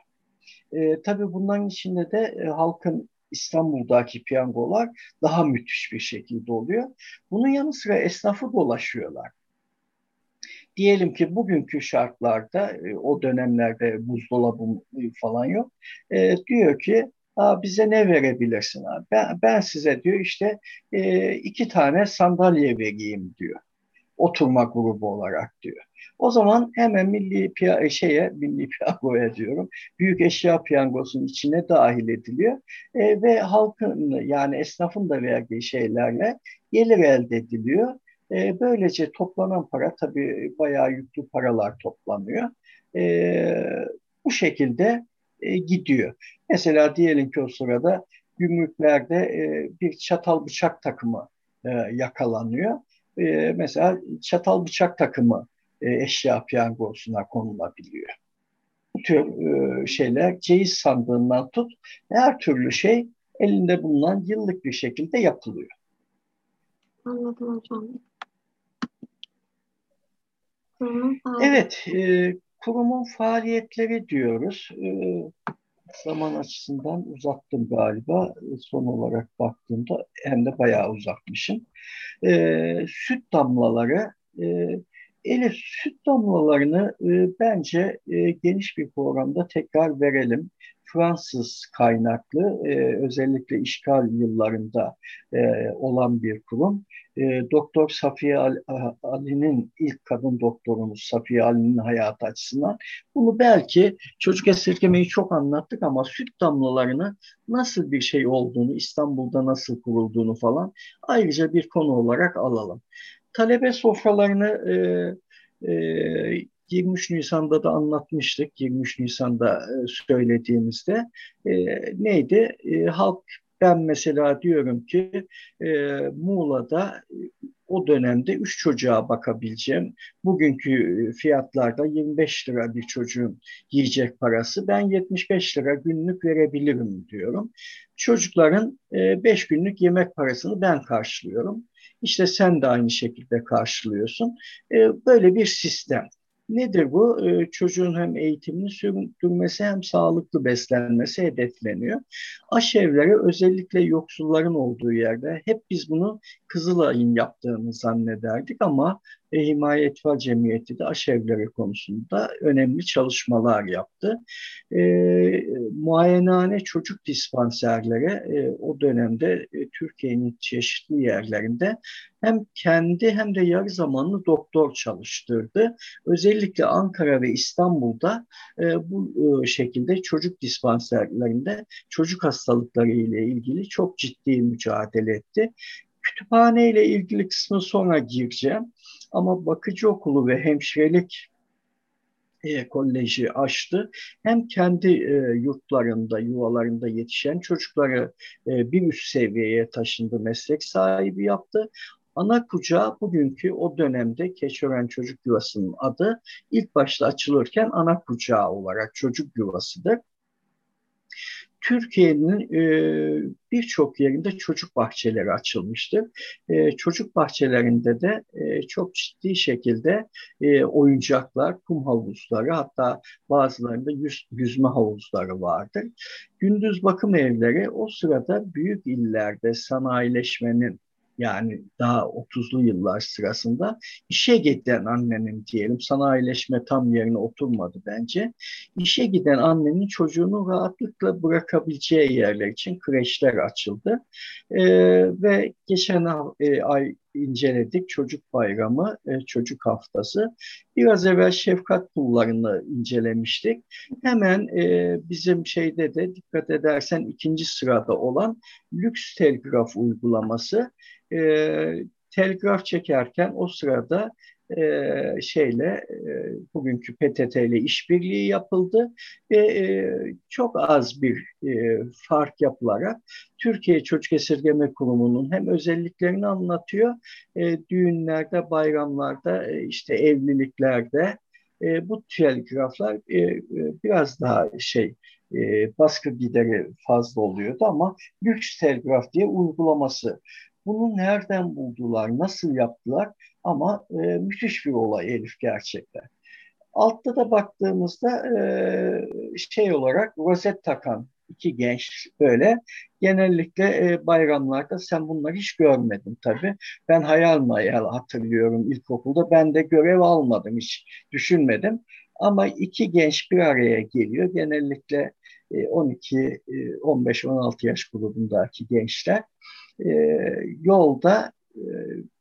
E, tabii bunların içinde de e, halkın İstanbul'daki piyangolar daha müthiş bir şekilde oluyor. Bunun yanı sıra esnafı dolaşıyorlar diyelim ki bugünkü şartlarda e, o dönemlerde buzdolabı falan yok. E, diyor ki Aa, bize ne verebilirsin abi? Ben, ben size diyor işte e, iki tane sandalye vereyim diyor. Oturma grubu olarak diyor. O zaman hemen milli piya e, şeye milli piyangoya diyorum. Büyük eşya piyangosunun içine dahil ediliyor. E, ve halkın yani esnafın da verdiği şeylerle gelir elde ediliyor. E, böylece toplanan para tabii bayağı yüklü paralar toplanıyor. E, bu şekilde e, gidiyor. Mesela diyelim ki o sırada gümrüklerde e, bir çatal bıçak takımı e, yakalanıyor. E, mesela çatal bıçak takımı e, eşya piyangosuna konulabiliyor. Bu tür e, şeyler ceyiz sandığından tut her türlü şey elinde bulunan yıllık bir şekilde yapılıyor. Anladım hocam. Evet, e, kurumun faaliyetleri diyoruz. E, zaman açısından uzattım galiba. Son olarak baktığımda hem de bayağı uzatmışım. E, süt damlaları, e, Elif süt damlalarını e, bence e, geniş bir programda tekrar verelim. Fransız kaynaklı, e, özellikle işgal yıllarında e, olan bir kurum. E, Doktor Safiye Ali'nin ilk kadın doktorumuz Safiye Ali'nin hayatı açısından bunu belki çocuk esirgemeyi çok anlattık ama süt damlalarını nasıl bir şey olduğunu, İstanbul'da nasıl kurulduğunu falan ayrıca bir konu olarak alalım. Talebe sofralarını e, e, 23 Nisan'da da anlatmıştık. 23 Nisan'da e, söylediğimizde e, neydi? E, halk ben mesela diyorum ki e, Muğla'da o dönemde 3 çocuğa bakabileceğim. Bugünkü fiyatlarda 25 lira bir çocuğun yiyecek parası. Ben 75 lira günlük verebilirim diyorum. Çocukların 5 günlük yemek parasını ben karşılıyorum. İşte sen de aynı şekilde karşılıyorsun. Böyle bir sistem. Nedir bu? Ee, çocuğun hem eğitimini sürdürmesi hem sağlıklı beslenmesi hedefleniyor. Aşevleri özellikle yoksulların olduğu yerde hep biz bunu Kızılay'ın yaptığını zannederdik ama e, Himaye Etfal Cemiyeti de aşevleri konusunda önemli çalışmalar yaptı. E, muayenehane çocuk dispanserleri e, o dönemde e, Türkiye'nin çeşitli yerlerinde hem kendi hem de yarı zamanlı doktor çalıştırdı. Özellikle Ankara ve İstanbul'da e, bu e, şekilde çocuk dispanserlerinde çocuk hastalıkları ile ilgili çok ciddi mücadele etti. Kütüphane ile ilgili kısmı sonra gireceğim. Ama bakıcı okulu ve hemşirelik e, koleji açtı. Hem kendi e, yurtlarında, yuvalarında yetişen çocukları e, bir üst seviyeye taşındı, meslek sahibi yaptı. Ana kucağı bugünkü o dönemde Keçören Çocuk Yuvası'nın adı ilk başta açılırken ana kucağı olarak çocuk yuvasıdır. Türkiye'nin e, birçok yerinde çocuk bahçeleri açılmıştır. E, çocuk bahçelerinde de e, çok ciddi şekilde e, oyuncaklar, kum havuzları hatta bazılarında yüz, yüzme havuzları vardır. Gündüz bakım evleri o sırada büyük illerde sanayileşmenin yani daha 30'lu yıllar sırasında işe giden annenin diyelim sanayileşme tam yerine oturmadı bence. İşe giden annenin çocuğunu rahatlıkla bırakabileceği yerler için kreşler açıldı. E, ve geçen e, ay inceledik çocuk bayramı, e, çocuk haftası. Biraz evvel şefkat pullarını incelemiştik. Hemen e, bizim şeyde de dikkat edersen ikinci sırada olan lüks telgraf uygulaması e, telgraf çekerken o sırada e, şeyle e, bugünkü PTT ile işbirliği yapıldı ve e, çok az bir e, fark yapılarak Türkiye Çocuk Esirgeme Kurumu'nun hem özelliklerini anlatıyor e, düğünlerde, bayramlarda, e, işte evliliklerde e, bu telgraflar e, e, biraz daha şey e, baskı gideri fazla oluyordu ama lüks telgraf diye uygulaması. Bunu nereden buldular, nasıl yaptılar ama e, müthiş bir olay Elif gerçekten. Altta da baktığımızda e, şey olarak rozet takan iki genç böyle genellikle e, bayramlarda sen bunları hiç görmedin tabii. Ben hayal mayal hatırlıyorum ilkokulda. Ben de görev almadım hiç düşünmedim. Ama iki genç bir araya geliyor. Genellikle 12, 15, 16 yaş grubundaki gençler e, yolda e,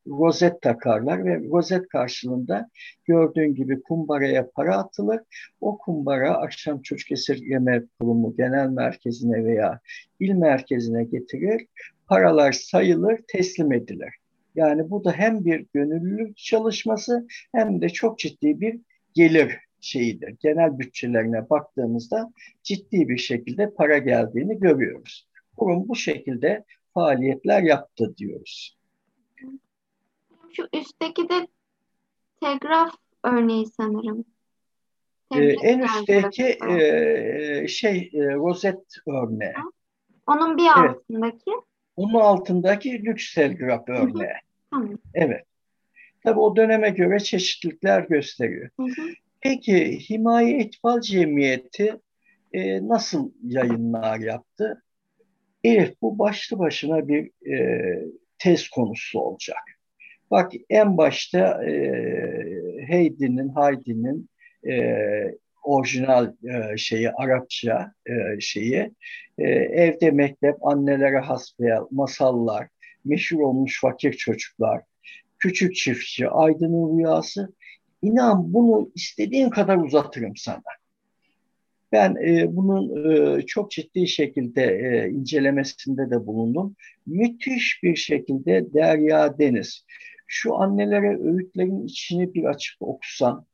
rozet takarlar ve rozet karşılığında gördüğün gibi kumbaraya para atılır. O kumbara akşam çocuk esirgeme kurumu genel merkezine veya il merkezine getirir. Paralar sayılır, teslim edilir. Yani bu da hem bir gönüllülük çalışması hem de çok ciddi bir gelir şeyidir. Genel bütçelerine baktığımızda ciddi bir şekilde para geldiğini görüyoruz. Kurum bu şekilde faaliyetler yaptı diyoruz. Şu üstteki de telgraf örneği sanırım. Ee, en üstteki e, şey e, rozet örneği. Onun bir altındaki? Evet. Onun altındaki lüks telgraf örneği. Tamam. Evet. Tabii o döneme göre çeşitlilikler gösteriyor. Hı hı. Peki Himaye İtfal Cemiyeti e, nasıl yayınlar yaptı? Elif bu başlı başına bir e, tez konusu olacak. Bak en başta e, Heidi'nin, Heidi'nin e, orijinal e, şeyi Arapça e, şeyi e, evde mektep annelere hasbihal masallar meşhur olmuş fakir çocuklar küçük çiftçi aydının rüyası inan bunu istediğin kadar uzatırım sana ben e, bunun e, çok ciddi şekilde e, incelemesinde de bulundum. Müthiş bir şekilde Derya Deniz. Şu annelere öğütlerin içini bir açıp okusan,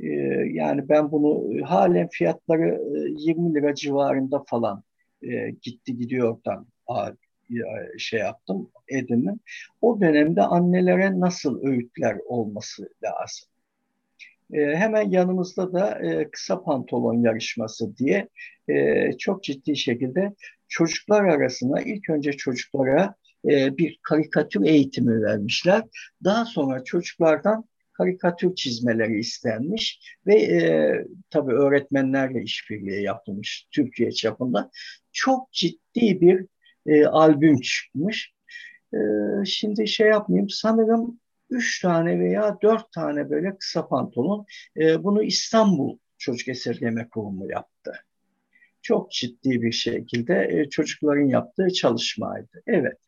e, yani ben bunu halen fiyatları e, 20 lira civarında falan e, gitti gidiyordan şey yaptım, edindim. O dönemde annelere nasıl öğütler olması lazım? E, hemen yanımızda da e, kısa pantolon yarışması diye e, çok ciddi şekilde çocuklar arasında ilk önce çocuklara e, bir karikatür eğitimi vermişler. Daha sonra çocuklardan karikatür çizmeleri istenmiş ve e, tabii öğretmenlerle işbirliği yapılmış Türkiye çapında. Çok ciddi bir e, albüm çıkmış. E, şimdi şey yapmayayım sanırım üç tane veya dört tane böyle kısa pantolon e, bunu İstanbul Çocuk Esirgeme Kurumu yaptı. Çok ciddi bir şekilde e, çocukların yaptığı çalışmaydı. Evet.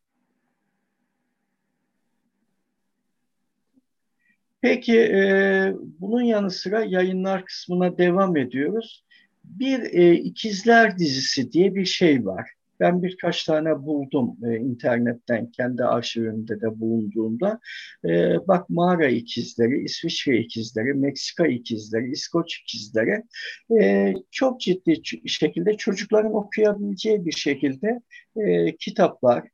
Peki e, bunun yanı sıra yayınlar kısmına devam ediyoruz. Bir e, ikizler dizisi diye bir şey var. Ben birkaç tane buldum e, internetten kendi arşivimde de bulunduğumda. E, bak mağara ikizleri, İsviçre ikizleri, Meksika ikizleri, İskoç ikizleri e, çok ciddi şekilde çocukların okuyabileceği bir şekilde e, kitaplar.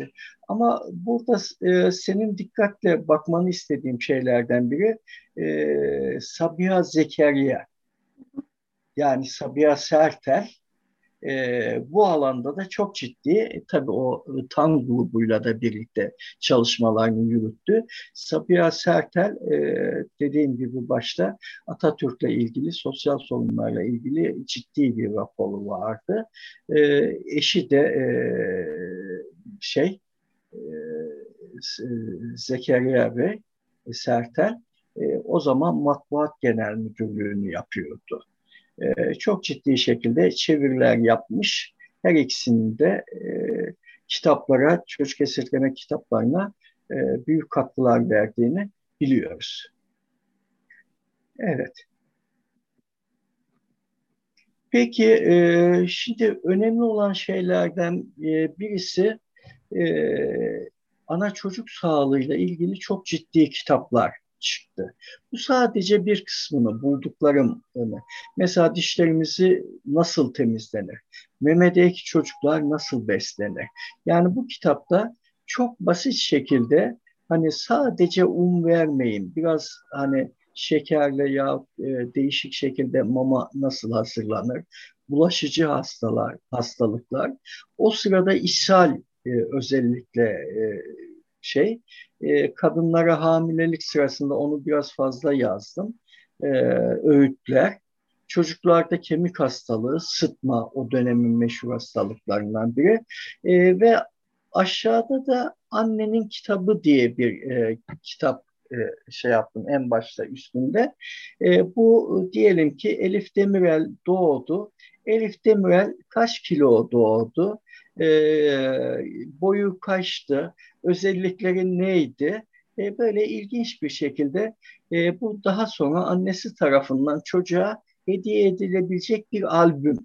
E. Ama burada e, senin dikkatle bakmanı istediğim şeylerden biri e, Sabiha Zekeriya. Yani Sabiha Sertel e, bu alanda da çok ciddi e, tabii o TAN grubuyla da birlikte çalışmalarını yürüttü. Sabiha Sertel e, dediğim gibi başta Atatürk'le ilgili sosyal sorunlarla ilgili ciddi bir raporu vardı. E, eşi de e, şey e, Zekeriya Bey Sertel e, o zaman Matbuat Genel Müdürlüğü'nü yapıyordu. E, çok ciddi şekilde çeviriler yapmış. Her ikisinin de e, kitaplara, çocuk esirgeme kitaplarına e, büyük katkılar verdiğini biliyoruz. Evet. Peki e, şimdi önemli olan şeylerden e, birisi e, ana çocuk sağlığıyla ilgili çok ciddi kitaplar çıktı. Bu sadece bir kısmını bulduklarım. Mesela dişlerimizi nasıl temizlenir? Memedeki çocuklar nasıl beslenir? Yani bu kitapta çok basit şekilde hani sadece un vermeyin, biraz hani şekerle ya e, değişik şekilde mama nasıl hazırlanır? Bulaşıcı hastalar, hastalıklar. O sırada ishal e, özellikle e, şey. E, kadınlara hamilelik sırasında onu biraz fazla yazdım. E, öğütler. Çocuklarda kemik hastalığı, sıtma o dönemin meşhur hastalıklarından biri. E, ve aşağıda da annenin kitabı diye bir e, kitap e, şey yaptım en başta üstünde. E, bu diyelim ki Elif Demirel doğdu. Elif Demirel kaç kilo doğdu? E, boyu kaçtı? Özellikleri neydi? E, böyle ilginç bir şekilde e, bu daha sonra annesi tarafından çocuğa hediye edilebilecek bir albüm.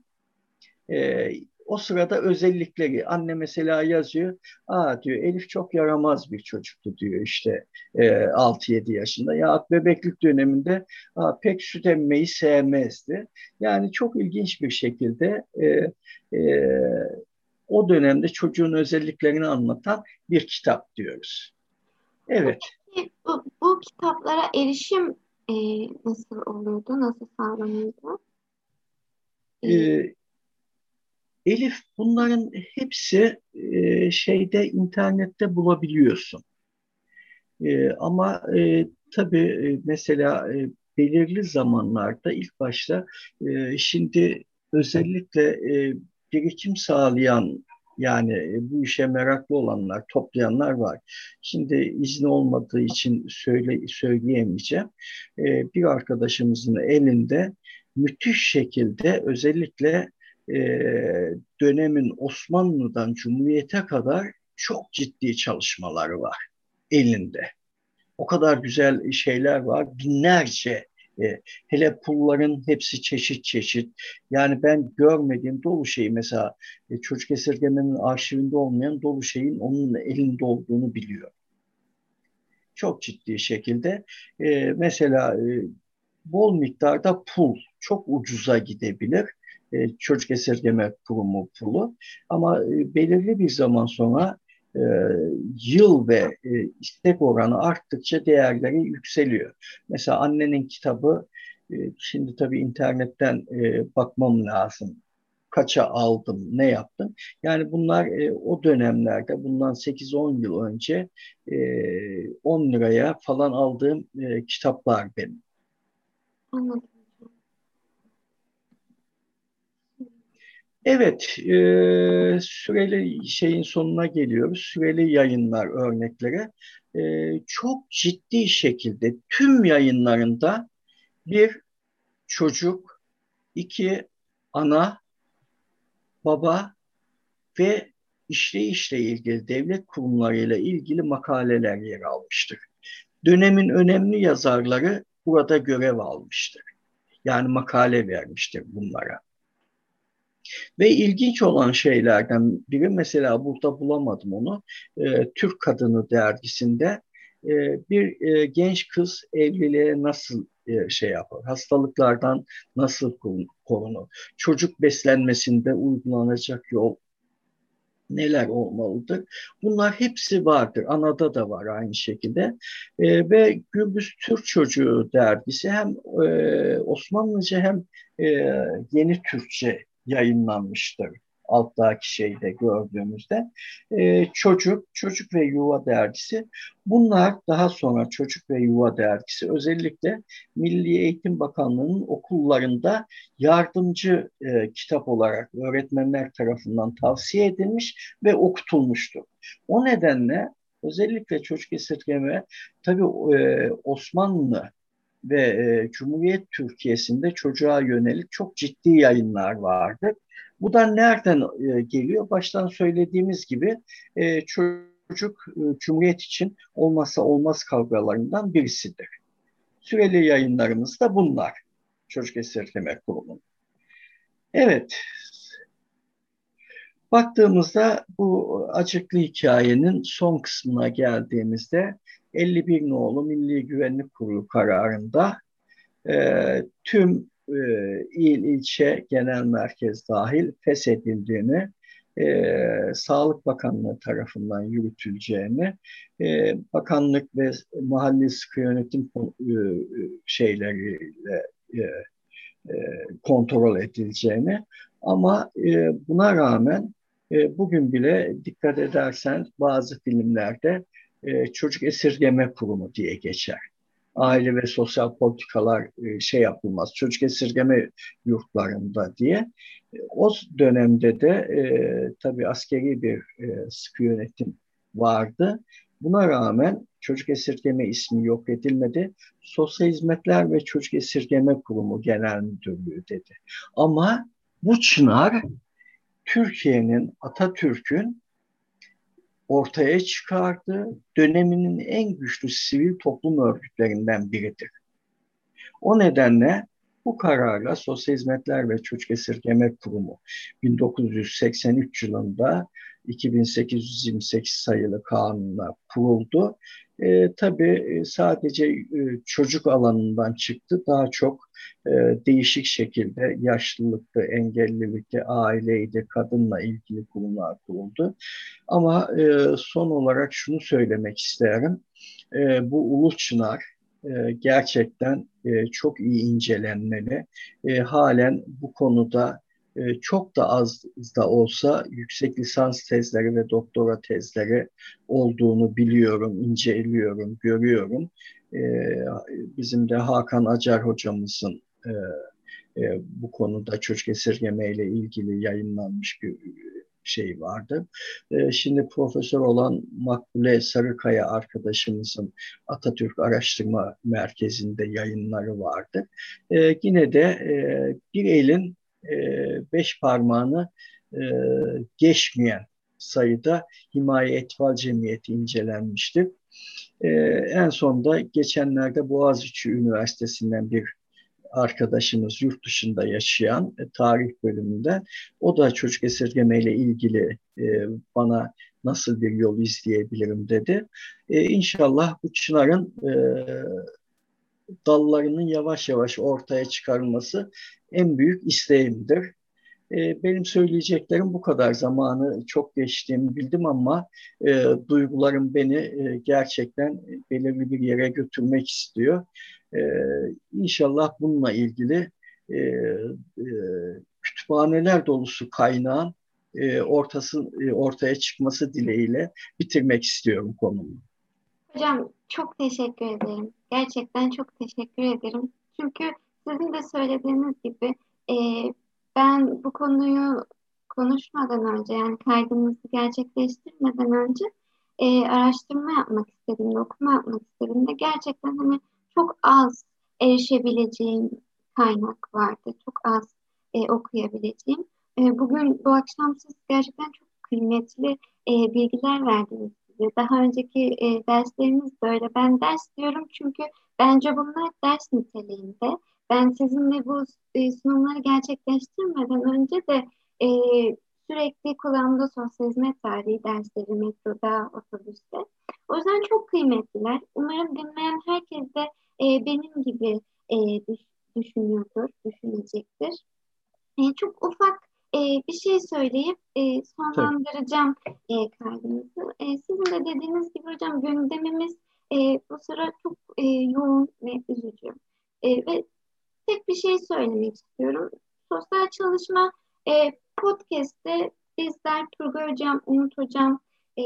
E, o sırada özellikleri anne mesela yazıyor. Aa diyor Elif çok yaramaz bir çocuktu diyor işte e, 6-7 yaşında. Ya bebeklik döneminde aa, pek süt emmeyi sevmezdi. Yani çok ilginç bir şekilde e, e, o dönemde çocuğun özelliklerini anlatan bir kitap diyoruz. Evet. Peki, bu, bu kitaplara erişim e, nasıl oluyordu, nasıl sağlanıyordu? Ee, Elif bunların hepsi e, şeyde internette bulabiliyorsun. E, ama e, tabii e, mesela e, belirli zamanlarda ilk başta e, şimdi özellikle e, birikim sağlayan yani e, bu işe meraklı olanlar, toplayanlar var. Şimdi izni olmadığı için söyle, söyleyemeyeceğim. Ee, bir arkadaşımızın elinde müthiş şekilde özellikle e, dönemin Osmanlı'dan Cumhuriyet'e kadar çok ciddi çalışmaları var elinde. O kadar güzel şeyler var. Binlerce e, hele pulların hepsi çeşit çeşit. Yani ben görmediğim dolu şeyi mesela e, çocuk esirgemenin arşivinde olmayan dolu şeyin onun elinde olduğunu biliyor. Çok ciddi şekilde. E, mesela e, bol miktarda pul çok ucuza gidebilir. e, çocuk esirgeme kurumu pulu. Ama e, belirli bir zaman sonra e, yıl ve e, istek oranı arttıkça değerleri yükseliyor. Mesela annenin kitabı, e, şimdi tabii internetten e, bakmam lazım kaça aldım, ne yaptım. Yani bunlar e, o dönemlerde bundan 8-10 yıl önce e, 10 liraya falan aldığım e, kitaplar benim. Anladım. Evet, e, süreli şeyin sonuna geliyoruz. Süreli yayınlar örnekleri. E, çok ciddi şekilde tüm yayınlarında bir çocuk, iki ana, baba ve işleyişle ilgili devlet kurumlarıyla ilgili makaleler yer almıştır. Dönemin önemli yazarları burada görev almıştır. Yani makale vermiştir bunlara. Ve ilginç olan şeylerden biri mesela burada bulamadım onu. E, Türk Kadını dergisinde e, bir e, genç kız evliliğe nasıl e, şey yapar? Hastalıklardan nasıl korunur? Çocuk beslenmesinde uygulanacak yol neler olmalıdır? Bunlar hepsi vardır. Anada da var aynı şekilde. E, ve Gürbüz Türk Çocuğu dergisi hem e, Osmanlıca hem e, yeni Türkçe yayınlanmıştır alttaki şeyde gördüğümüzde e, çocuk, çocuk ve yuva dergisi. Bunlar daha sonra çocuk ve yuva dergisi özellikle Milli Eğitim Bakanlığı'nın okullarında yardımcı e, kitap olarak öğretmenler tarafından tavsiye edilmiş ve okutulmuştur. O nedenle özellikle çocuk esirgeme tabii e, Osmanlı ve e, Cumhuriyet Türkiye'sinde çocuğa yönelik çok ciddi yayınlar vardı. Bu da nereden e, geliyor? Baştan söylediğimiz gibi e, çocuk e, Cumhuriyet için olmazsa olmaz kavgalarından birisidir. Süreli yayınlarımız da bunlar. Çocuk Esirgeme Kurumu. Evet. Baktığımızda bu acıklı hikayenin son kısmına geldiğimizde 51 nolu Milli Güvenlik Kurulu kararında e, tüm e, il, ilçe, genel merkez dahil feshedildiğini, e, Sağlık Bakanlığı tarafından yürütüleceğini, e, bakanlık ve mahalli sıkı yönetim e, şeyleriyle e, e, kontrol edileceğini. Ama e, buna rağmen e, bugün bile dikkat edersen bazı filmlerde e, çocuk esirgeme kurumu diye geçer. Aile ve sosyal politikalar e, şey yapılmaz. Çocuk esirgeme yurtlarında diye. E, o dönemde de tabii askeri bir e, sıkı yönetim vardı. Buna rağmen çocuk esirgeme ismi yok edilmedi. Sosyal Hizmetler ve Çocuk Esirgeme Kurumu Genel Müdürlüğü dedi. Ama bu çınar Türkiye'nin, Atatürk'ün ortaya çıkardı. Döneminin en güçlü sivil toplum örgütlerinden biridir. O nedenle bu kararla Sosyal Hizmetler ve Çocuk Esirgeme Kurumu 1983 yılında 2828 sayılı kanunla kuruldu. E, tabii e, sadece e, çocuk alanından çıktı. Daha çok e, değişik şekilde yaşlılıkta, engellilikte, aileydi, kadınla ilgili kurumlar kuruldu. Ama e, son olarak şunu söylemek isterim. E, bu Ulu Çınar e, gerçekten e, çok iyi incelenmeli. E, halen bu konuda e, çok da az da olsa yüksek lisans tezleri ve doktora tezleri olduğunu biliyorum, inceliyorum, görüyorum. E, bizim de Hakan Acar hocamızın e, e, bu konuda çocuk esirgeme ile ilgili yayınlanmış bir şey vardı. E, şimdi profesör olan Makbule Sarıkaya arkadaşımızın Atatürk Araştırma Merkezi'nde yayınları vardı. Yine de e, bir elin e, beş parmağını e, geçmeyen sayıda Himaye Etval Cemiyeti incelenmiştir. E, en sonda geçenlerde Boğaziçi Üniversitesi'nden bir arkadaşımız yurt dışında yaşayan e, tarih bölümünde o da çocuk esirgeme ile ilgili e, bana nasıl bir yol izleyebilirim dedi. E, inşallah bu çınarın e, dallarının yavaş yavaş ortaya çıkarılması en büyük isteğimdir. E, benim söyleyeceklerim bu kadar. Zamanı çok geçtiğimi bildim ama e, duygularım beni e, gerçekten belirli bir yere götürmek istiyor. E, inşallah bununla ilgili e, e, kütüphaneler dolusu kaynağın e, ortası e, ortaya çıkması dileğiyle bitirmek istiyorum konumu. Hocam çok teşekkür ederim. Gerçekten çok teşekkür ederim. Çünkü sizin de söylediğiniz gibi e, ben bu konuyu konuşmadan önce yani kaydımızı gerçekleştirmeden önce e, araştırma yapmak istediğimde, okuma yapmak istediğimde gerçekten hani çok az erişebileceğim kaynak vardı. Çok az e, okuyabileceğim. E, bugün bu akşam siz gerçekten çok kıymetli e, bilgiler verdiniz bize. Daha önceki e, derslerimiz böyle. Ben ders diyorum çünkü bence bunlar ders niteliğinde. Ben sizinle bu e, sunumları gerçekleştirmeden önce de e, sürekli kulağımda sosyal hizmet tarihi dersleri metroda, otobüste. O yüzden çok kıymetliler. Umarım dinleyen herkes de e, benim gibi e, düşünüyordur, düşünecektir. E, çok ufak e, bir şey söyleyip e, sonlandıracağım e, kaydımızı. E, sizin de dediğiniz gibi hocam gündemimiz e, bu sıra çok e, yoğun ve üzücü. E, ve tek bir şey söylemek istiyorum. Sosyal çalışma e, podcast'te bizler Turgay Hocam, Umut Hocam, e,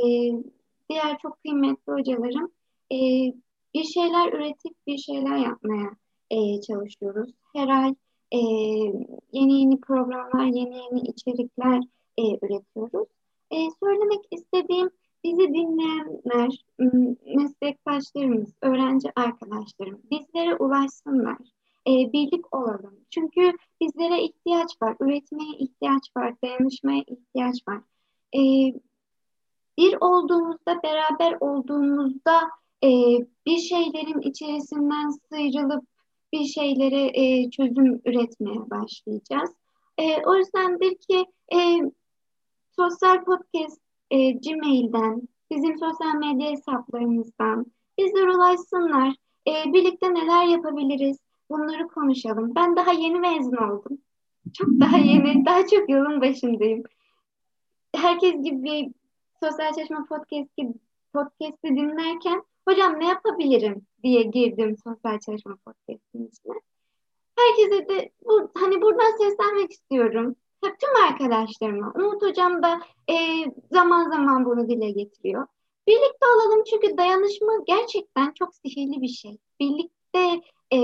diğer çok kıymetli hocalarım e, bir şeyler üretip bir şeyler yapmaya e, çalışıyoruz. Her ay e, yeni yeni programlar, yeni yeni içerikler e, üretiyoruz. E, söylemek istediğim bizi dinleyenler, meslektaşlarımız, öğrenci arkadaşlarım bizlere ulaşsınlar. E, birlik olalım. Çünkü bizlere ihtiyaç var, üretmeye ihtiyaç var, dayanışmaya ihtiyaç var. E, bir olduğumuzda, beraber olduğumuzda e, bir şeylerin içerisinden sıyrılıp bir şeylere e, çözüm üretmeye başlayacağız. E, o yüzdendir ki e, sosyal podcast e, Gmail'den, bizim sosyal medya hesaplarımızdan bizler ulaşsınlar. E, birlikte neler yapabiliriz? Bunları konuşalım. Ben daha yeni mezun oldum. Çok daha yeni, daha çok yolun başındayım. Herkes gibi sosyal çalışma podcast podcast'i dinlerken hocam ne yapabilirim diye girdim sosyal çalışma podcast'in içine. Herkese de bu, hani buradan seslenmek istiyorum. Tüm arkadaşlarıma. Umut hocam da e, zaman zaman bunu dile getiriyor. Birlikte olalım çünkü dayanışma gerçekten çok sihirli bir şey. Birlikte e,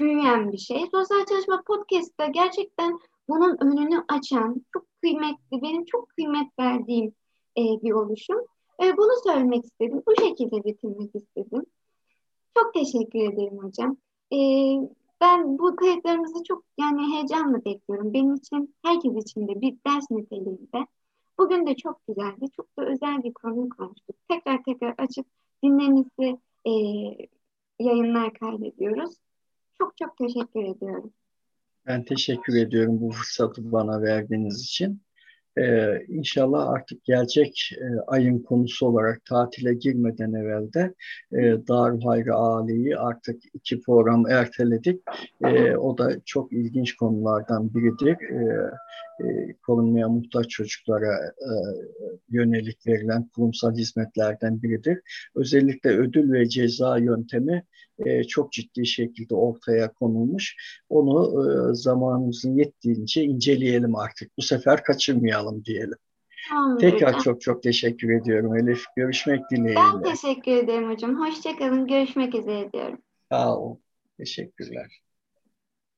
büyüyen bir şey. Sosyal Çalışma Podcast'ta gerçekten bunun önünü açan, çok kıymetli, benim çok kıymet verdiğim e, bir oluşum. E, bunu söylemek istedim. Bu şekilde bitirmek istedim. Çok teşekkür ederim hocam. E, ben bu kayıtlarımızı çok yani heyecanla bekliyorum. Benim için, herkes için de bir ders niteliğinde. Bugün de çok güzeldi. Çok da özel bir konu konuştuk. Tekrar tekrar açıp dinlerinizi e, yayınlar kaydediyoruz. Çok çok teşekkür ediyorum. Ben teşekkür ediyorum bu fırsatı bana verdiğiniz için. Ee, inşallah artık gelecek e, ayın konusu olarak tatile girmeden evvel de e, Darül Hayri Ali'yi artık iki program erteledik. E, o da çok ilginç konulardan biridir. E, e, korunmaya muhtaç çocuklara e, yönelik verilen kurumsal hizmetlerden biridir. Özellikle ödül ve ceza yöntemi e, çok ciddi şekilde ortaya konulmuş. Onu e, zamanımızın yettiğince inceleyelim artık. Bu sefer kaçırmayalım diyelim. Anladım. Tekrar çok çok teşekkür ediyorum Elif. Görüşmek dileğiyle. Ben teşekkür ederim hocam. Hoşçakalın. Görüşmek üzere diyorum. Sağ olun. Teşekkürler.